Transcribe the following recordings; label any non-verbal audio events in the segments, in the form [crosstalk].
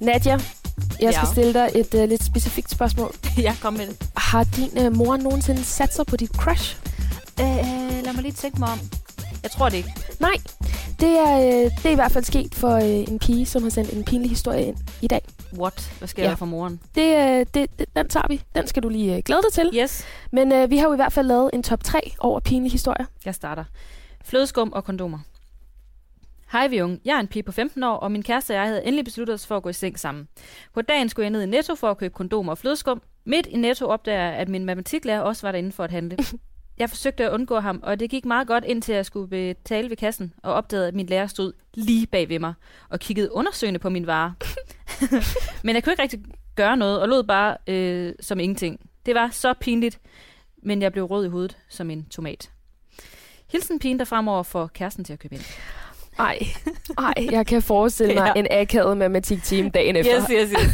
Nadia, jeg skal Ja. stille dig et uh, lidt specifikt spørgsmål. [laughs] Ja, kom med det. Har din uh, mor nogensinde sat sig på dit crush? Øh, lad mig lige tænke mig om. Jeg tror det ikke. Nej, det er, øh, det er i hvert fald sket for øh, en pige, som har sendt en pinlig historie ind i dag. What? Hvad sker ja. der for moren? Det, øh, det, det, den tager vi. Den skal du lige øh, glæde dig til. Yes, Men øh, vi har jo i hvert fald lavet en top 3 over pinlige historier. jeg starter. Flødeskum og kondomer. Hej vi unge. Jeg er en pige på 15 år, og min kæreste og jeg havde endelig besluttet os for at gå i seng sammen. På dagen skulle jeg ned i Netto for at købe kondomer og flødeskum. Midt i Netto opdager jeg, at min matematiklærer også var derinde for at handle. [laughs] Jeg forsøgte at undgå ham, og det gik meget godt, indtil jeg skulle betale ved kassen, og opdagede, at min lærer stod lige bag ved mig og kiggede undersøgende på min vare. [laughs] [laughs] men jeg kunne ikke rigtig gøre noget, og lod bare øh, som ingenting. Det var så pinligt, men jeg blev rød i hovedet som en tomat. Hilsen pigen, der fremover får kæresten til at købe ind. Ej, ej, jeg kan forestille mig [laughs] Ja. en akavet matematik-team dagen efter. Yes, yes, yes. [laughs]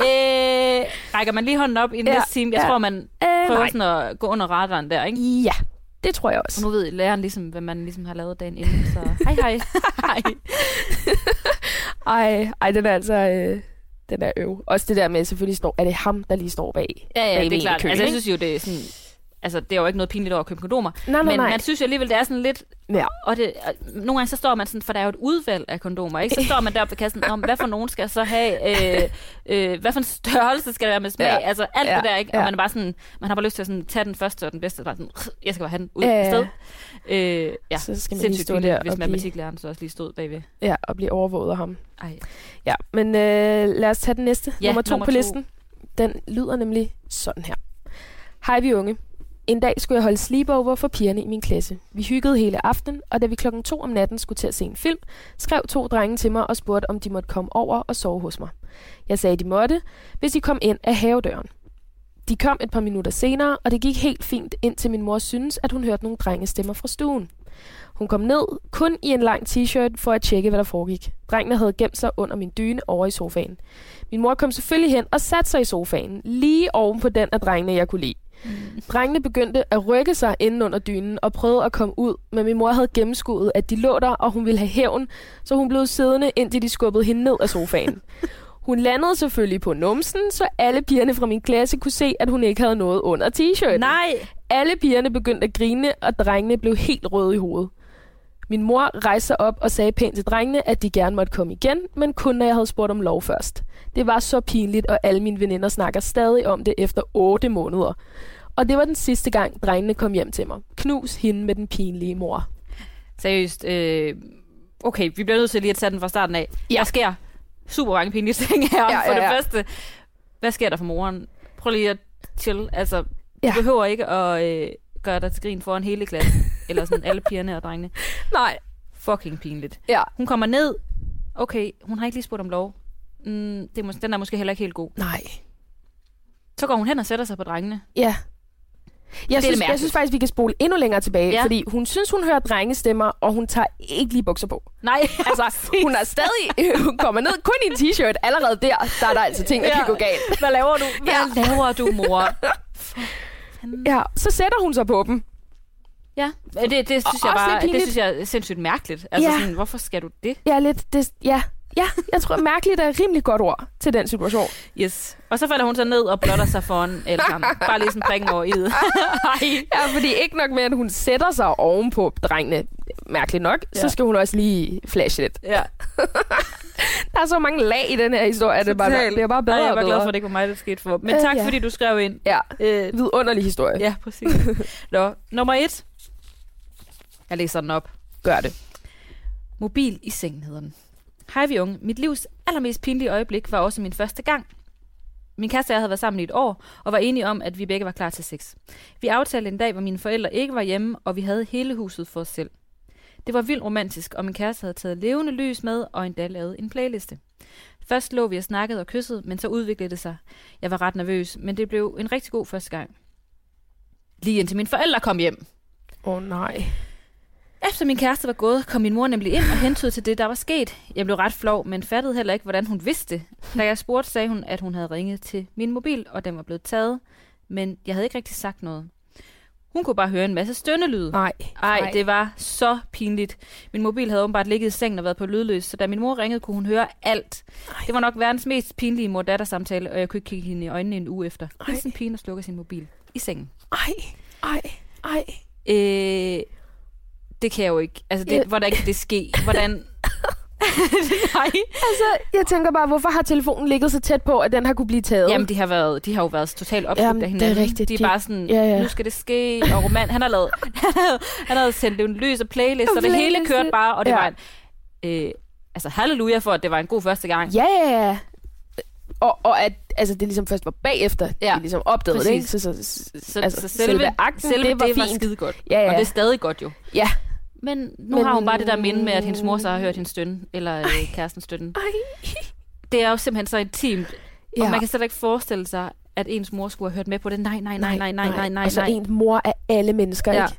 øh, rækker man lige hånden op i Ja, næste time? Jeg ja. tror, man Øh, prøver nej. sådan at gå under radaren der, ikke? Ja, det tror jeg Og også. nu ved læreren ligesom, hvad man ligesom har lavet dagen inden, så hej hej. [laughs] hej. Ej, ej den er altså... Øh, den er øv. Også det der med, selvfølgelig står, er det ham, der lige står bag. Ja, ja, bag det er klart. køen, Altså, jeg synes jo, det er sådan... Altså, det er jo ikke noget pinligt over at købe kondomer. Nej, nej, men nej. man synes jo alligevel, det er sådan lidt... Ja. Og, det, og nogle gange så står man sådan, for der er jo et udvalg af kondomer, ikke? Så står man deroppe ved kassen, om hvad for nogen skal jeg så have, øh, øh, hvad for en størrelse skal der være med smag, Ja. altså alt Ja. det der, ikke? Og Ja. man er bare sådan, man har bare lyst til at sådan, tage den første og den bedste, bare sådan, jeg skal bare have den ud Ja, sted. Øh, ja, Så skal man lige stå pinligt, der hvis og blive, matematiklæreren så også lige stod bagved. ja, og blive overvåget af ham. Ej. Ja, men øh, lad os tage den næste. Ja, nummer to nummer på to. listen. Den lyder nemlig sådan her. Hej vi unge. En dag skulle jeg holde sleepover for pigerne i min klasse. Vi hyggede hele aftenen, og da vi klokken to om natten skulle til at se en film, skrev to drenge til mig og spurgte, om de måtte komme over og sove hos mig. Jeg sagde, de måtte, hvis de kom ind af havedøren. De kom et par minutter senere, og det gik helt fint, indtil min mor syntes, at hun hørte nogle drengestemmer fra stuen. Hun kom ned, kun i en lang t-shirt, for at tjekke, hvad der foregik. Drengene havde gemt sig under min dyne over i sofaen. Min mor kom selvfølgelig hen og satte sig i sofaen, lige oven på den af drengene, jeg kunne lide. Drengene begyndte at rykke sig inden under dynen og prøvede at komme ud, men min mor havde gennemskuddet, at de lå der, og hun ville have hævn, så hun blev siddende, indtil de skubbede hende ned af sofaen. Hun landede selvfølgelig på numsen, så alle pigerne fra min klasse kunne se, at hun ikke havde noget under t-shirten. Nej! Alle pigerne begyndte at grine, og drengene blev helt røde i hovedet. Min mor rejste sig op og sagde pænt til drengene, at de gerne måtte komme igen, men kun når jeg havde spurgt om lov først. Det var så pinligt, og alle mine veninder snakker stadig om det efter 8 måneder. Og det var den sidste gang, drengene kom hjem til mig. Knus hende med den pinlige mor. Seriøst, øh, okay, vi bliver nødt til lige at tage den fra starten af. Ja. Der sker super mange pinlige ting her. Ja, Ja, ja, for det ja. første, hvad sker der for moren? Prøv lige at chill. Altså, du Ja. behøver ikke at øh, gøre dig til grin foran hele klassen. [laughs] eller sådan alle pigerne og drengene. Nej. Fucking pinligt. Ja. Hun kommer ned. Okay, hun har ikke lige spurgt om lov. Mm, det er, mås- den er måske heller ikke helt god. Nej. Så går hun hen og sætter sig på drengene. Ja. Jeg det synes, jeg mærkeligt. synes faktisk, vi kan spole endnu længere tilbage, Ja. fordi hun synes, hun hører drengestemmer, og hun tager ikke lige bukser på. Nej, [laughs] Altså, [laughs] hun er stadig hun kommer ned kun i en t-shirt. Allerede der, der er der altså ting, der Ja. kan gå galt. Hvad laver du? Hvad Ja. laver du, mor? [laughs] Ja, så sætter hun sig på dem. Ja, det, det, synes Og jeg bare, det synes jeg er sindssygt mærkeligt. Altså Ja. sådan, hvorfor skal du det? Ja, lidt, det, ja, ja, jeg tror, mærkeligt er et rimelig godt ord til den situation. Yes. Og så falder hun så ned og blotter sig foran alle sammen. Bare lige sådan prikken over i [laughs] det. Ja, fordi ikke nok med, at hun sætter sig ovenpå drengene, mærkeligt nok, ja. Så skal hun også lige flashe lidt. ja. [laughs] Der er så mange lag i den her historie, at det bare, Totalt. bliver bare bedre Nej, jeg var glad for, at det ikke var mig, der skete for. Men Øh, tak, ja. fordi du skrev ind. Ja, Øh, vidunderlig historie. ja, præcis. [laughs] Nå, nummer et. Jeg læser den op. Gør det. Mobil i sengen hedder den. Hej vi unge. Mit livs allermest pinlige øjeblik var også min første gang. Min kæreste og jeg havde været sammen i et år, og var enige om, at vi begge var klar til sex. Vi aftalte en dag, hvor mine forældre ikke var hjemme, og vi havde hele huset for os selv. Det var vildt romantisk, og min kæreste havde taget levende lys med og endda lavet en playliste. Først lå vi og snakkede og kyssede, men så udviklede det sig. Jeg var ret nervøs, men det blev en rigtig god første gang. Lige indtil mine forældre kom hjem. Åh oh, nej. Efter min kæreste var gået, kom min mor nemlig ind og hentede til det, der var sket. Jeg blev ret flov, men fattede heller ikke, hvordan hun vidste det. Da jeg spurgte, sagde hun, at hun havde ringet til min mobil, og den var blevet taget. Men jeg havde ikke rigtig sagt noget. Hun kunne bare høre en masse stønnelyde. Nej. Ej, det var så pinligt. Min mobil havde åbenbart ligget i sengen og været på lydløs, så da min mor ringede, kunne hun høre alt. Ej. Det var nok verdens mest pinlige mor-datter-samtale, og jeg kunne ikke kigge hende i øjnene en uge efter. Hilsen pigen og slukker sin mobil i sengen. Ej, ej, ej. Øh, det kan jeg jo ikke. Altså, det, Ja. hvordan kan det ske? Hvordan... [laughs] Nej. Altså, jeg tænker bare, hvorfor har telefonen ligget så tæt på, at den har kunne blive taget? Jamen, de har, været, de har jo været totalt opslugt Jamen, af det er hinanden. rigtigt. De er De- bare sådan, Ja, ja. nu skal det ske, og roman, han har lavet, [laughs] han havde, han havde sendt en lys og playlist, og det hele kørte bare, og det Ja. var en, øh, altså halleluja for, at det var en god første gang. Ja, ja, ja. Og, og at altså, det ligesom først var bagefter, Ja, de ligesom opdagede det, ikke? præcis. Så, så, så, Så, altså, så selve, akten, selve det var det var fint. skide godt. Ja, ja. Og det er stadig godt jo. Ja. Men nu Men- har hun bare det der minde med, at hendes mor så har hørt hendes stønne, eller øh, kærestens stønne. Ej. Det er jo simpelthen så intimt, ja. Ja. og man kan slet ikke forestille sig, at ens mor skulle have hørt med på det. Nej, nej, nej, nej, nej, nej, nej. Og så nej. en mor af alle mennesker, Ja. ikke?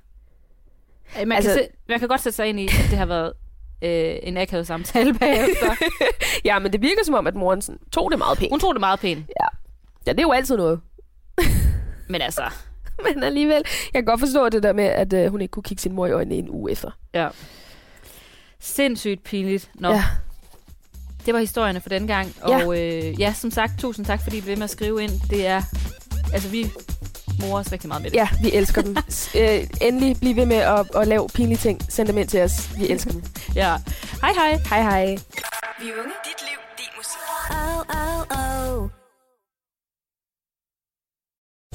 Man, Altså- altså, kan se, man kan godt sætte sig ind i, at det har været øh, en akavet samtale bagefter. [laughs] Ja, men det virker som om, at moren sådan, tog det meget pænt. Hun tog det meget pænt. Ja, det er jo altid noget. Men altså, [laughs] Men alligevel, jeg kan godt forstå det der med, at øh, hun ikke kunne kigge sin mor i øjnene en uge efter. ja. Sindssygt pinligt. Nå, Ja. ja. det var historierne for den gang. Og øh, ja, som sagt, tusind tak, fordi I blev ved med at skrive ind. Det er, altså vi morer os rigtig meget med det. Ja, vi elsker dem. Øh, endelig bliv ved med at, at lave pinlige ting. Send dem ind til os. Vi elsker dem. ja. Hej hej. Hej hej. Vi unge, dit liv, din musik. Oh, oh, oh.